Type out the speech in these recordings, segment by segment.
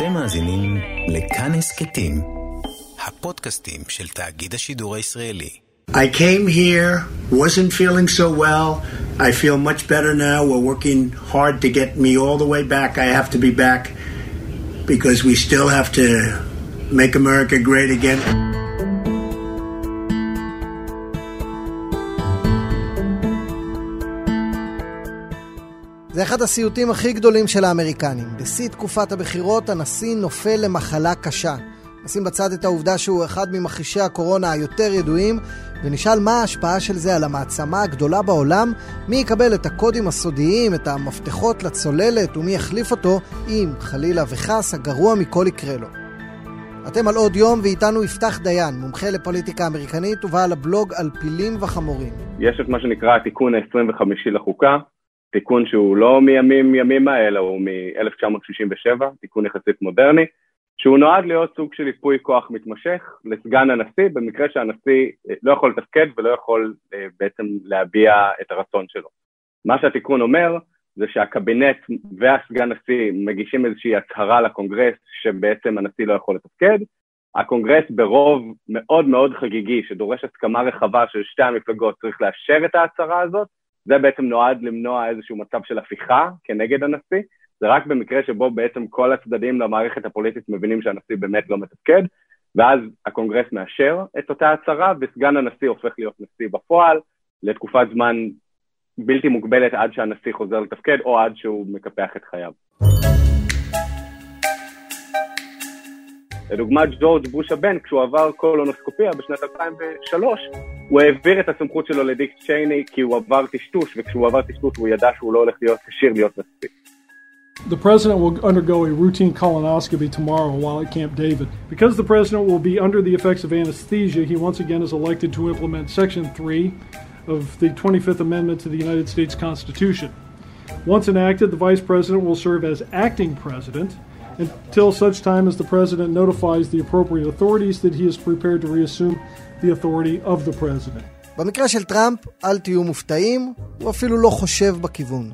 אתם מאזינים לכאן הסכתים, הפודקאסטים של תאגיד השידור הישראלי. I came here, wasn't feeling so well. I feel much better now. We're working hard to get me all the way back. I have to be back because we still have to make America great again. זה אחד הסיוטים הכי גדולים של האמריקנים. בשיא תקופת הבחירות הנשיא נופל למחלה קשה. נשים בצד את העובדה שהוא אחד ממכחישי הקורונה היותר ידועים, ונשאל מה ההשפעה של זה על המעצמה הגדולה בעולם, מי יקבל את הקודים הסודיים, את המפתחות לצוללת, ומי יחליף אותו, אם, חלילה וחס, הגרוע מכל יקרה לו. אתם על עוד יום, ואיתנו יפתח דיין, מומחה לפוליטיקה אמריקנית ובעל הבלוג על פילים וחמורים. יש את מה שנקרא התיקון ה-25 לחוקה, תיקון שהוא לא מימים ימימה, אלא הוא מ-1967, תיקון יחסית מודרני, שהוא נועד להיות סוג של ייפוי כוח מתמשך לסגן הנשיא, במקרה שהנשיא אה, לא יכול לתפקד ולא יכול אה, בעצם להביע את הרצון שלו. מה שהתיקון אומר זה שהקבינט והסגן נשיא מגישים איזושהי הצהרה לקונגרס שבעצם הנשיא לא יכול לתפקד, הקונגרס ברוב מאוד מאוד חגיגי שדורש הסכמה רחבה של שתי המפלגות צריך לאשר את ההצהרה הזאת, זה בעצם נועד למנוע איזשהו מצב של הפיכה כנגד הנשיא, זה רק במקרה שבו בעצם כל הצדדים למערכת הפוליטית מבינים שהנשיא באמת לא מתפקד, ואז הקונגרס מאשר את אותה הצהרה, וסגן הנשיא הופך להיות נשיא בפועל לתקופת זמן בלתי מוגבלת עד שהנשיא חוזר לתפקד, או עד שהוא מקפח את חייו. לדוגמה ג'ורג' בוש הבן, כשהוא עבר קולונוסקופיה בשנת 2003, הוא העביר את הסמכות שלו לדיק צ'ייני כי הוא עבר טשטוש, וכשהוא עבר טשטוש הוא ידע שהוא לא הולך להיות כשיר להיות נשיא. The president will undergo a routine colonoscopy tomorrow while at Camp David. Because the president will be under the effects of anesthesia, he once again is elected to implement Section 3 of the 25th Amendment to the United States Constitution. Once enacted, the vice president will serve as acting president until such time as the president notifies the appropriate authorities that he is prepared to reassume the authority of the president. במקרה של טראמפ, אל תהיו מופתעים, הוא אפילו לא חושב בכיוון.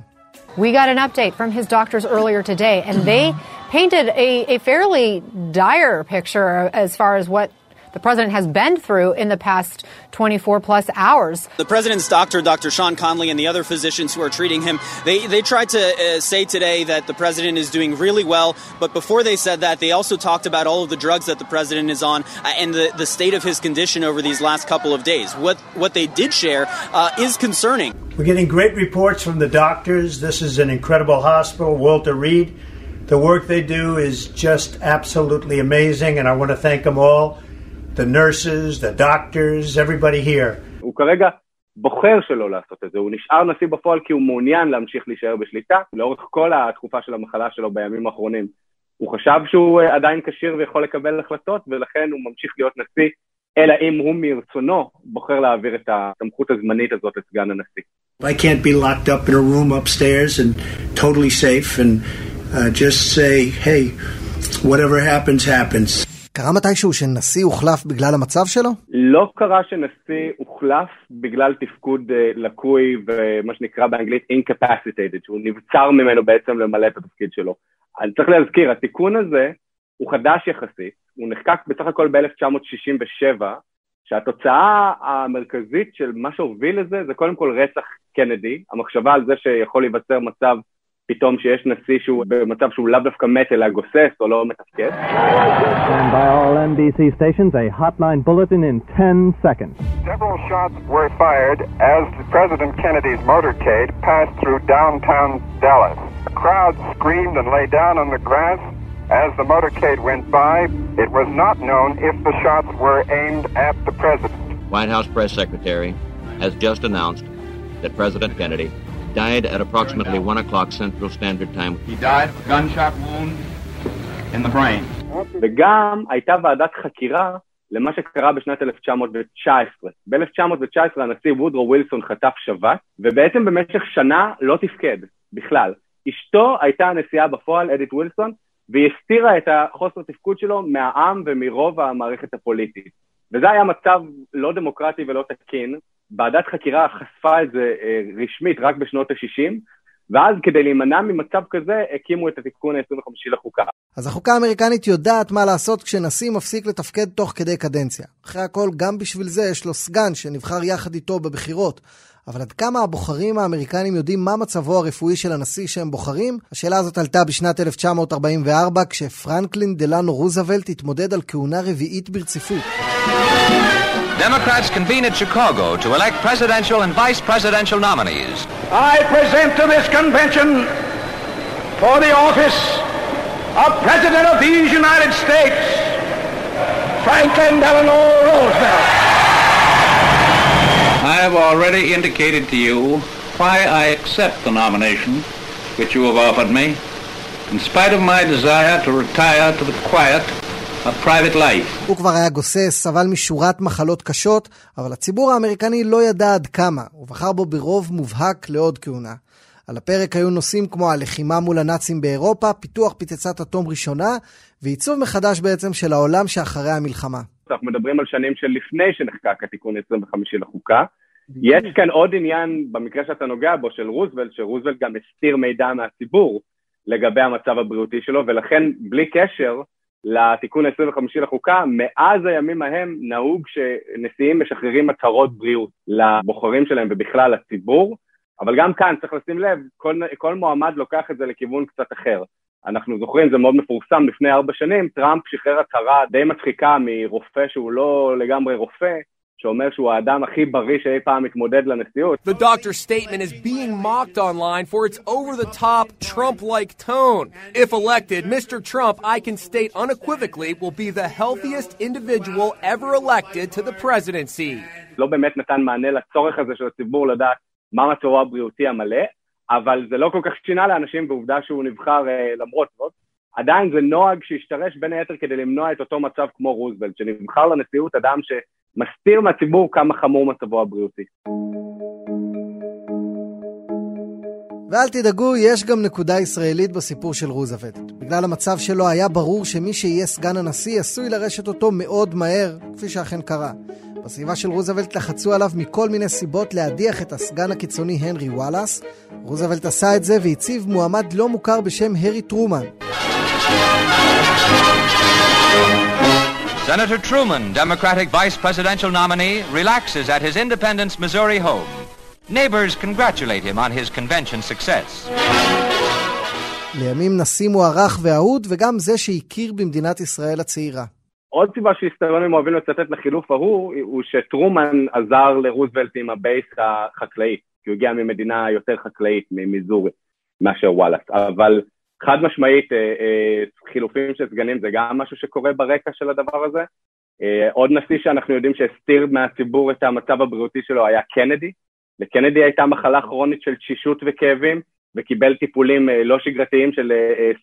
We got an update from his doctors earlier today, and they painted a, a fairly dire picture as far as what the president has been through in the past 24 plus hours. The president's doctor, Dr. Sean Conley, and the other physicians who are treating him, they, they tried to uh, say today that the president is doing really well, but before they said that, they also talked about all of the drugs that the president is on uh, and the, the state of his condition over these last couple of days. What, what they did share uh, is concerning. We're getting great reports from the doctors. This is an incredible hospital, Walter Reed. The work they do is just absolutely amazing, and I want to thank them all. The nurses, the doctors, everybody here. הוא כרגע בוחר שלא לעשות את זה, הוא נשאר נשיא בפועל כי הוא מעוניין להמשיך להישאר בשליטה לאורך כל התקופה של המחלה שלו בימים האחרונים. הוא חשב שהוא אה, עדיין כשיר ויכול לקבל החלטות ולכן הוא ממשיך להיות נשיא, אלא אם הוא מרצונו בוחר להעביר את הסמכות הזמנית הזאת לסגן הנשיא. I can't be locked up in a room upstairs and totally safe and uh, just say, hey, whatever happens, happens. קרה מתישהו שנשיא הוחלף בגלל המצב שלו? לא קרה שנשיא הוחלף בגלל תפקוד uh, לקוי ומה שנקרא באנגלית incapacitated, שהוא נבצר ממנו בעצם למלא את התפקיד שלו. אני צריך להזכיר, התיקון הזה הוא חדש יחסית, הוא נחקק בסך הכל ב-1967, שהתוצאה המרכזית של מה שהוביל לזה זה קודם כל רצח קנדי, המחשבה על זה שיכול להיווצר מצב פתאום שיש נשיא שהוא במצב שהוא לאו דווקא מת אלא גוסס או לא מתפקד. And by all NBC stations, a hotline bulletin in 10 seconds. Several shots were fired as President Kennedy's motorcade passed through downtown Dallas. The crowd screamed and lay down on the grass. As the motorcade went by, it was not known if the shots were aimed at the president. White House press secretary has just announced that President Kennedy died at approximately 1 o'clock Central Standard Time. He died of a gunshot wound in the brain. וגם הייתה ועדת חקירה למה שקרה בשנת 1919. ב-1919 הנשיא וודרו ווילסון חטף שבת, ובעצם במשך שנה לא תפקד בכלל. אשתו הייתה הנשיאה בפועל, אדית ווילסון, והיא הסתירה את החוסר תפקוד שלו מהעם ומרוב המערכת הפוליטית. וזה היה מצב לא דמוקרטי ולא תקין, ועדת חקירה חשפה את זה אה, רשמית רק בשנות ה-60, ואז כדי להימנע ממצב כזה, הקימו את התיקון ה-25 לחוקה. אז החוקה האמריקנית יודעת מה לעשות כשנשיא מפסיק לתפקד תוך כדי קדנציה. אחרי הכל, גם בשביל זה יש לו סגן שנבחר יחד איתו בבחירות. אבל עד כמה הבוחרים האמריקנים יודעים מה מצבו הרפואי של הנשיא שהם בוחרים? השאלה הזאת עלתה בשנת 1944, כשפרנקלין דלנו רוזוולט התמודד על כהונה רביעית ברציפות. Democrats convene at Chicago to elect presidential and vice presidential nominees. I present to this convention for the office of President of these United States, Franklin Delano Roosevelt. I have already indicated to you why I accept the nomination which you have offered me, in spite of my desire to retire to the quiet of private life. הוא כבר היה גוסס, סבל משורת מחלות קשות, אבל הציבור האמריקני לא ידע עד כמה, הוא בחר בו ברוב מובהק לעוד כהונה. על הפרק היו נושאים כמו הלחימה מול הנאצים באירופה, פיתוח פצצת אטום ראשונה, ועיצוב מחדש בעצם של העולם שאחרי המלחמה. אנחנו מדברים על שנים של לפני שנחקק התיקון 25 לחוקה. יש כאן עוד עניין, במקרה שאתה נוגע בו, של רוזוולט, שרוזוולט גם הסתיר מידע מהציבור לגבי המצב הבריאותי שלו, ולכן בלי קשר לתיקון ה-25 לחוקה, מאז הימים ההם נהוג שנשיאים משחררים הצהרות בריאות לבוחרים שלהם ובכלל לציבור, אבל גם כאן צריך לשים לב, כל, כל מועמד לוקח את זה לכיוון קצת אחר. אנחנו זוכרים, זה מאוד מפורסם, לפני ארבע שנים טראמפ שחרר הצהרה די מצחיקה מרופא שהוא לא לגמרי רופא, שאומר שהוא האדם הכי בריא שאי פעם מתמודד לנשיאות. The doctor's statement is being mocked online for its over-the-top Trump-like tone. If elected, Mr. Trump, I can state unequivocally, will be the healthiest individual ever elected to the presidency. לא באמת נתן מענה לצורך הזה של הציבור לדעת מה מצבו הבריאותי המלא, אבל זה לא כל כך שינה לאנשים בעובדה שהוא נבחר uh, למרות זאת. עדיין זה נוהג שהשתרש בין היתר כדי למנוע את אותו מצב כמו רוזוולט, שנבחר לנשיאות אדם שמסתיר מהציבור כמה חמור מצבו הבריאותי. ואל תדאגו, יש גם נקודה ישראלית בסיפור של רוזוולט. בגלל המצב שלו היה ברור שמי שיהיה סגן הנשיא עשוי לרשת אותו מאוד מהר, כפי שאכן קרה. בסביבה של רוזוולט לחצו עליו מכל מיני סיבות להדיח את הסגן הקיצוני הנרי וואלאס. רוזוולט עשה את זה והציב מועמד לא מוכר בשם הרי טרומן. Senator Truman, Democratic vice presidential nominee, relaxes at his Independence, Missouri home. Neighbors congratulate him on his convention success. לימים נשיא מוערך ואהוד, וגם זה שהכיר במדינת ישראל הצעירה. עוד סיבה שהיסטוריונים אוהבים לצטט לחילוף ההוא, הוא שטרומן עזר לרוזוולט עם הבייס החקלאי, כי הוא הגיע ממדינה יותר חקלאית, ממיזורי, מאשר וואלאס. אבל חד משמעית, אה, אה, חילופים של סגנים זה גם משהו שקורה ברקע של הדבר הזה. אה, עוד נשיא שאנחנו יודעים שהסתיר מהציבור את המצב הבריאותי שלו היה קנדי. לקנדי הייתה מחלה כרונית של תשישות וכאבים, וקיבל טיפולים לא שגרתיים של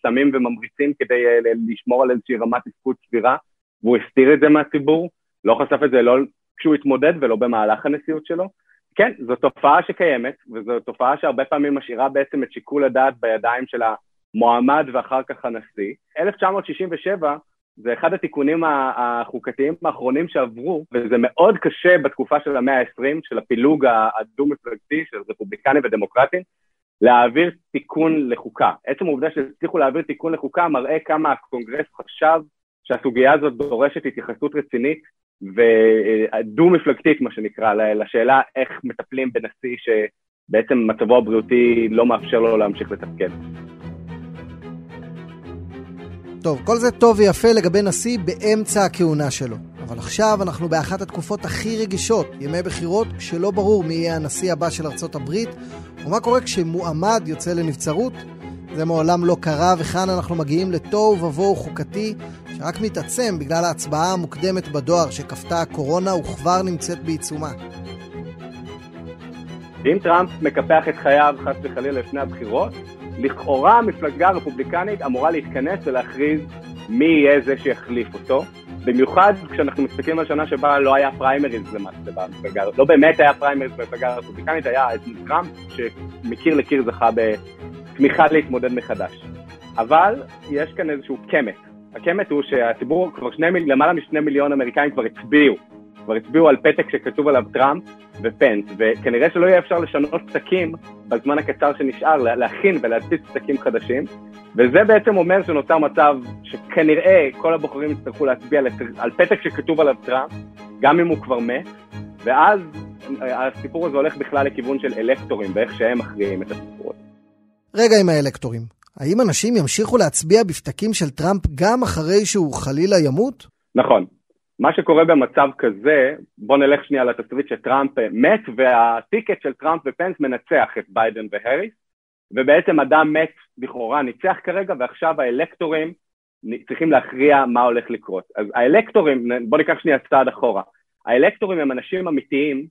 סמים וממריצים כדי לשמור על איזושהי רמת תפקוד סבירה, והוא הסתיר את זה מהציבור, לא חשף את זה לא כשהוא התמודד ולא במהלך הנשיאות שלו. כן, זו תופעה שקיימת, וזו תופעה שהרבה פעמים משאירה בעצם את שיקול הדעת בידיים של המועמד ואחר כך הנשיא. 1967 זה אחד התיקונים החוקתיים האחרונים שעברו, וזה מאוד קשה בתקופה של המאה ה-20, של הפילוג הדו-מפלגתי של רפובליקנים ודמוקרטים, להעביר תיקון לחוקה. עצם העובדה שהצליחו להעביר תיקון לחוקה מראה כמה הקונגרס חשב שהסוגיה הזאת דורשת התייחסות רצינית ודו-מפלגתית, מה שנקרא, לשאלה איך מטפלים בנשיא שבעצם מצבו הבריאותי לא מאפשר לו להמשיך לתפקד. טוב, כל זה טוב ויפה לגבי נשיא באמצע הכהונה שלו. אבל עכשיו אנחנו באחת התקופות הכי רגישות, ימי בחירות, כשלא ברור מי יהיה הנשיא הבא של ארצות הברית, ומה קורה כשמועמד יוצא לנבצרות. זה מעולם לא קרה, וכאן אנחנו מגיעים לתוהו ובוהו חוקתי, שרק מתעצם בגלל ההצבעה המוקדמת בדואר שכפתה הקורונה וכבר נמצאת בעיצומה. אם טראמפ מקפח את חייו חס וחלילה לפני הבחירות, לכאורה המפלגה הרפובליקנית אמורה להתכנס ולהכריז מי יהיה זה שיחליף אותו. במיוחד כשאנחנו מסתכלים על שנה שבה לא היה פריימריז למעשה במפלגה, לא באמת היה פריימריז במפלגה הרפובליקנית, היה את טראמפ שמקיר לקיר זכה בתמיכה להתמודד מחדש. אבל יש כאן איזשהו קמט. הקמט הוא שהציבור, כבר שני, למעלה משני מיליון אמריקאים כבר הצביעו כבר הצביעו על פתק שכתוב עליו טראמפ ופנס, וכנראה שלא יהיה אפשר לשנות פתקים בזמן הקצר שנשאר, להכין ולהציץ פתקים חדשים, וזה בעצם אומר שנוצר מצב שכנראה כל הבוחרים יצטרכו להצביע על פתק שכתוב עליו טראמפ, גם אם הוא כבר מת, ואז הסיפור הזה הולך בכלל לכיוון של אלקטורים, באיך שהם מכריעים את הסיפור הזה. רגע עם האלקטורים. האם אנשים ימשיכו להצביע בפתקים של טראמפ גם אחרי שהוא חלילה ימות? נכון. מה שקורה במצב כזה, בוא נלך שנייה לתסריט שטראמפ מת וה ticket של טראמפ ופנס מנצח את ביידן והריס, ובעצם אדם מת לכאורה ניצח כרגע ועכשיו האלקטורים צריכים להכריע מה הולך לקרות. אז האלקטורים, בוא ניקח שנייה צעד אחורה, האלקטורים הם אנשים אמיתיים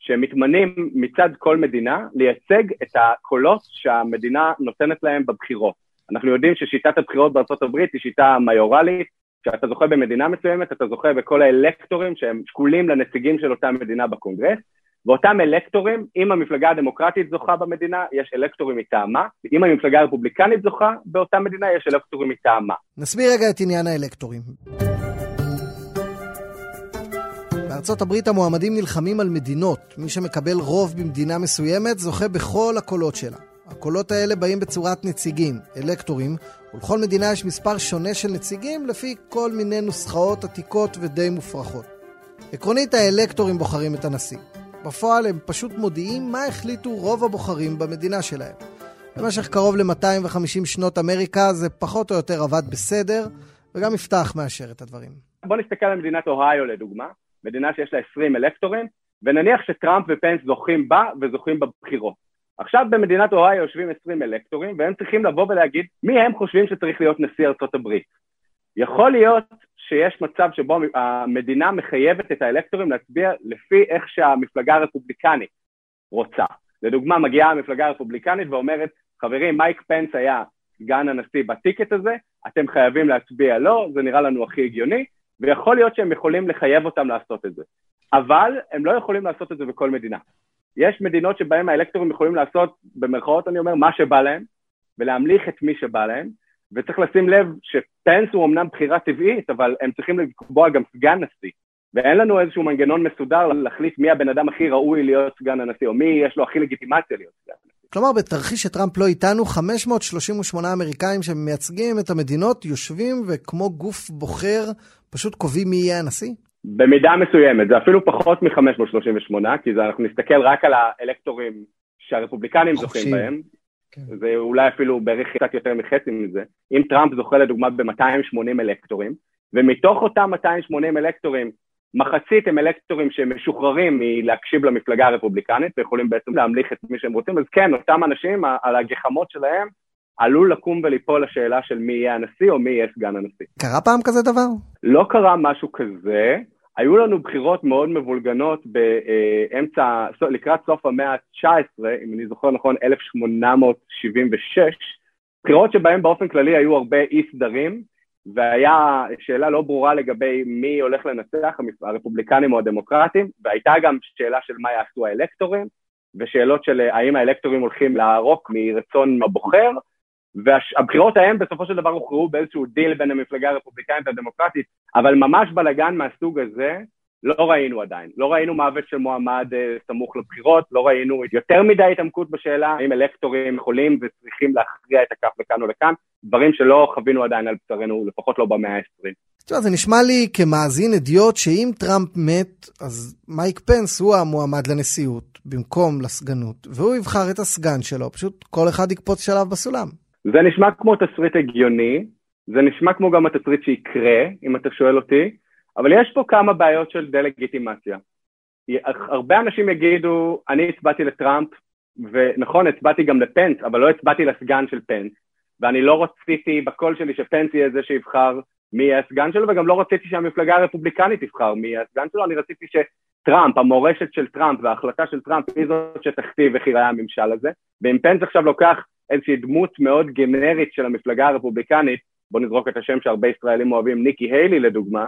שמתמנים מצד כל מדינה לייצג את הקולות שהמדינה נותנת להם בבחירות. אנחנו יודעים ששיטת הבחירות הברית היא שיטה מיורלית, כשאתה זוכה במדינה מסוימת, אתה זוכה בכל האלקטורים שהם שקולים לנציגים של אותה מדינה בקונגרס, ואותם אלקטורים, אם המפלגה הדמוקרטית זוכה במדינה, יש אלקטורים מטעמה, אם המפלגה הרפובליקנית זוכה באותה מדינה, יש אלקטורים מטעמה. נסביר רגע את עניין האלקטורים. בארצות הברית המועמדים נלחמים על מדינות. מי שמקבל רוב במדינה מסוימת זוכה בכל הקולות שלה. הקולות האלה באים בצורת נציגים, אלקטורים, ולכל מדינה יש מספר שונה של נציגים לפי כל מיני נוסחאות עתיקות ודי מופרכות. עקרונית האלקטורים בוחרים את הנשיא. בפועל הם פשוט מודיעים מה החליטו רוב הבוחרים במדינה שלהם. במשך קרוב ל-250 שנות אמריקה זה פחות או יותר עבד בסדר, וגם יפתח מאשר את הדברים. בוא נסתכל על מדינת אוהיו לדוגמה. מדינה שיש לה 20 אלקטורים, ונניח שטראמפ ופנס זוכים בה וזוכים בבחירות. עכשיו במדינת אוהיו יושבים 20 אלקטורים, והם צריכים לבוא ולהגיד מי הם חושבים שצריך להיות נשיא ארצות הברית. יכול להיות שיש מצב שבו המדינה מחייבת את האלקטורים להצביע לפי איך שהמפלגה הרפובליקנית רוצה. לדוגמה, מגיעה המפלגה הרפובליקנית ואומרת, חברים, מייק פנס היה סגן הנשיא בטיקט הזה, אתם חייבים להצביע לא, זה נראה לנו הכי הגיוני, ויכול להיות שהם יכולים לחייב אותם לעשות את זה. אבל הם לא יכולים לעשות את זה בכל מדינה. יש מדינות שבהן האלקטורים יכולים לעשות, במרכאות אני אומר, מה שבא להם, ולהמליך את מי שבא להם, וצריך לשים לב שפנס הוא אמנם בחירה טבעית, אבל הם צריכים לקבוע גם סגן נשיא. ואין לנו איזשהו מנגנון מסודר להחליט מי הבן אדם הכי ראוי להיות סגן הנשיא, או מי יש לו הכי לגיטימציה להיות סגן הנשיא. כלומר, בתרחיש שטראמפ לא איתנו, 538 אמריקאים שמייצגים את המדינות יושבים וכמו גוף בוחר פשוט קובעים מי יהיה הנשיא? במידה מסוימת, זה אפילו פחות מ-538, כי זה, אנחנו נסתכל רק על האלקטורים שהרפובליקנים זוכים בהם, כן. זה אולי אפילו בערך קצת יותר מחצי מזה. אם טראמפ זוכה לדוגמה ב-280 אלקטורים, ומתוך אותם 280 אלקטורים, מחצית הם אלקטורים שמשוחררים מלהקשיב למפלגה הרפובליקנית ויכולים בעצם להמליך את מי שהם רוצים, אז כן, אותם אנשים, על הגחמות שלהם, עלול לקום וליפול לשאלה של מי יהיה הנשיא או מי יהיה סגן הנשיא. קרה פעם כזה דבר? לא קרה משהו כזה. היו לנו בחירות מאוד מבולגנות באמצע, לקראת סוף המאה ה-19, אם אני זוכר נכון, 1876, בחירות שבהן באופן כללי היו הרבה אי סדרים, והיה שאלה לא ברורה לגבי מי הולך לנצח, הרפובליקנים או הדמוקרטים, והייתה גם שאלה של מה יעשו האלקטורים, ושאלות של האם האלקטורים הולכים לערוק מרצון הבוחר, והבחירות ההם בסופו של דבר הוכרעו באיזשהו דיל בין המפלגה הרפובליקנית והדמוקרטית, אבל ממש בלאגן מהסוג הזה לא ראינו עדיין. לא ראינו מוות של מועמד אה, סמוך לבחירות, לא ראינו יותר מדי התעמקות בשאלה האם אלקטורים יכולים וצריכים להכריע את הכף לכאן או לכאן, דברים שלא חווינו עדיין על בשרנו, לפחות לא במאה ה-20. תשמע, זה נשמע לי כמאזין אדיוט שאם טראמפ מת, אז מייק פנס הוא המועמד לנשיאות במקום לסגנות, והוא יבחר את הסגן שלו, פשוט כל אחד יקפוץ שלב בסולם. זה נשמע כמו תסריט הגיוני, זה נשמע כמו גם התסריט שיקרה, אם אתה שואל אותי, אבל יש פה כמה בעיות של דה-לגיטימציה. הרבה אנשים יגידו, אני הצבעתי לטראמפ, ונכון, הצבעתי גם לפנס, אבל לא הצבעתי לסגן של פנס, ואני לא רציתי בקול שלי שפנס יהיה זה שיבחר מי יהיה הסגן שלו, וגם לא רציתי שהמפלגה הרפובליקנית תבחר מי יהיה הסגן שלו, אני רציתי שטראמפ, המורשת של טראמפ וההחלטה של טראמפ היא זאת שתכתיב איך ייראה הממשל הזה, ואם פנס עכשיו לוקח איזושהי דמות מאוד גנרית של המפלגה הרפובליקנית, בוא נזרוק את השם שהרבה ישראלים אוהבים, ניקי היילי לדוגמה,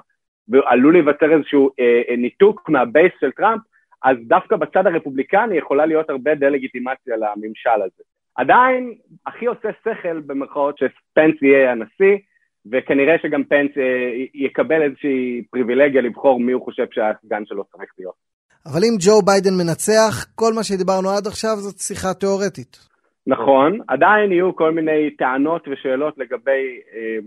ועלול להיווצר איזשהו אה, אה, ניתוק מהבייס של טראמפ, אז דווקא בצד הרפובליקני יכולה להיות הרבה דה-לגיטימציה לממשל הזה. עדיין, הכי עושה שכל במרכאות שספנס יהיה הנשיא, וכנראה שגם פנס יקבל איזושהי פריבילגיה לבחור מי הוא חושב שהסגן שלו צריך להיות. אבל אם ג'ו ביידן מנצח, כל מה שדיברנו עד עכשיו זאת שיחה תיאורטית. נכון, עדיין יהיו כל מיני טענות ושאלות לגבי אה,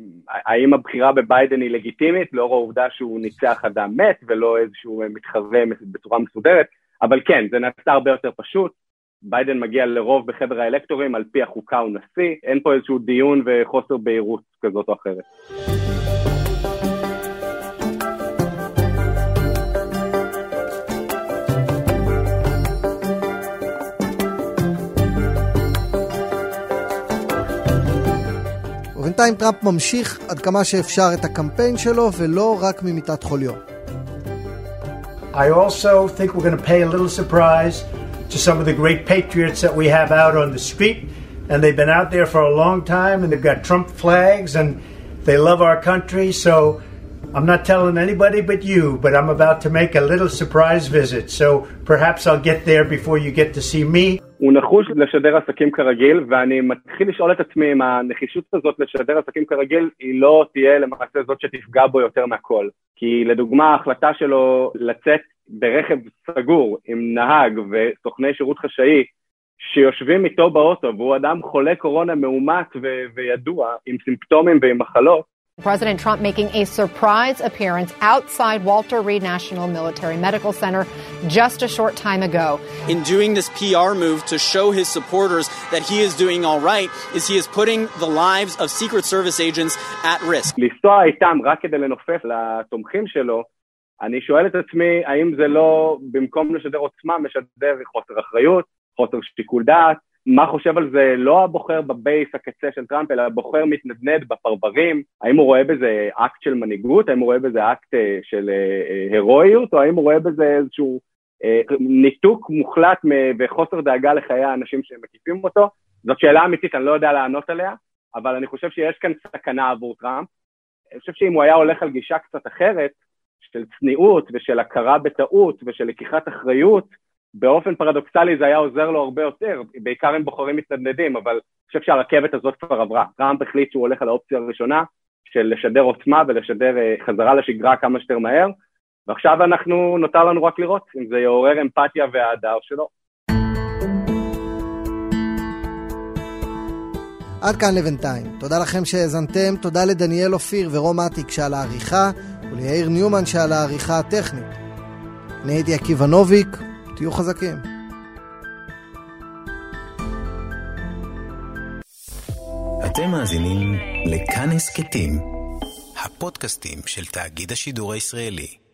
האם הבחירה בביידן היא לגיטימית, לאור העובדה שהוא ניצח אדם מת ולא איזשהו מתחרה בצורה מסודרת, אבל כן, זה נעשה הרבה יותר פשוט. ביידן מגיע לרוב בחדר האלקטורים, על פי החוקה הוא נשיא, אין פה איזשהו דיון וחוסר בהירות כזאת או אחרת. בינתיים טראמפ ממשיך עד כמה שאפשר את הקמפיין שלו, ולא רק ממיטת חוליו. I also think we're going to pay a little surprise to some of the great patriots that we have out on the street. And they've been out there for a long time and they've got Trump flags and they love our country. So I'm not telling anybody but you, but I'm about to make a little surprise visit. So perhaps I'll get there before you get to see me. הוא נחוש לשדר עסקים כרגיל, ואני מתחיל לשאול את עצמי אם הנחישות הזאת לשדר עסקים כרגיל היא לא תהיה למעשה זאת שתפגע בו יותר מהכל. כי לדוגמה ההחלטה שלו לצאת ברכב סגור עם נהג וסוכני שירות חשאי שיושבים איתו באוטו והוא אדם חולה קורונה מאומת ו- וידוע עם סימפטומים ועם מחלות, President Trump making a surprise appearance outside Walter Reed National Military Medical Center just a short time ago. In doing this PR move to show his supporters that he is doing all right, is he is putting the lives of Secret Service agents at risk. לנסוע איתם רק כדי לנופף לתומכים שלו, אני שואל את עצמי, האם זה לא, במקום לשדר עוצמה, משדר חוסר אחריות, חוסר שיקול דעת, מה חושב על זה לא הבוחר בבייס הקצה של טראמפ, אלא הבוחר מתנדנד בפרברים, האם הוא רואה בזה אקט של מנהיגות, האם הוא רואה בזה אקט אה, של אה, הירואיות, או האם הוא רואה בזה איזשהו אה, ניתוק מוחלט וחוסר דאגה לחיי האנשים שמקיפים אותו? זאת שאלה אמיתית, אני לא יודע לענות עליה, אבל אני חושב שיש כאן סכנה עבור טראמפ. אני חושב שאם הוא היה הולך על גישה קצת אחרת, של צניעות ושל הכרה בטעות ושל לקיחת אחריות, באופן פרדוקסלי זה היה עוזר לו הרבה יותר, בעיקר עם בוחרים מתנדנדים, אבל אני חושב שהרכבת הזאת כבר עברה. טראמפ החליט שהוא הולך על האופציה הראשונה של לשדר עוצמה ולשדר אה, חזרה לשגרה כמה שיותר מהר, ועכשיו אנחנו, נותר לנו רק לראות אם זה יעורר אמפתיה ואהדה או שלא. עד כאן לבינתיים. תודה לכם שהאזנתם, תודה לדניאל אופיר ורום אטיק שעל העריכה, וליאיר ניומן שעל העריכה הטכנית. אני הייתי עקיבא נוביק, תהיו חזקים. אתם מאזינים לכאן הסכתים, הפודקאסטים של תאגיד השידור הישראלי.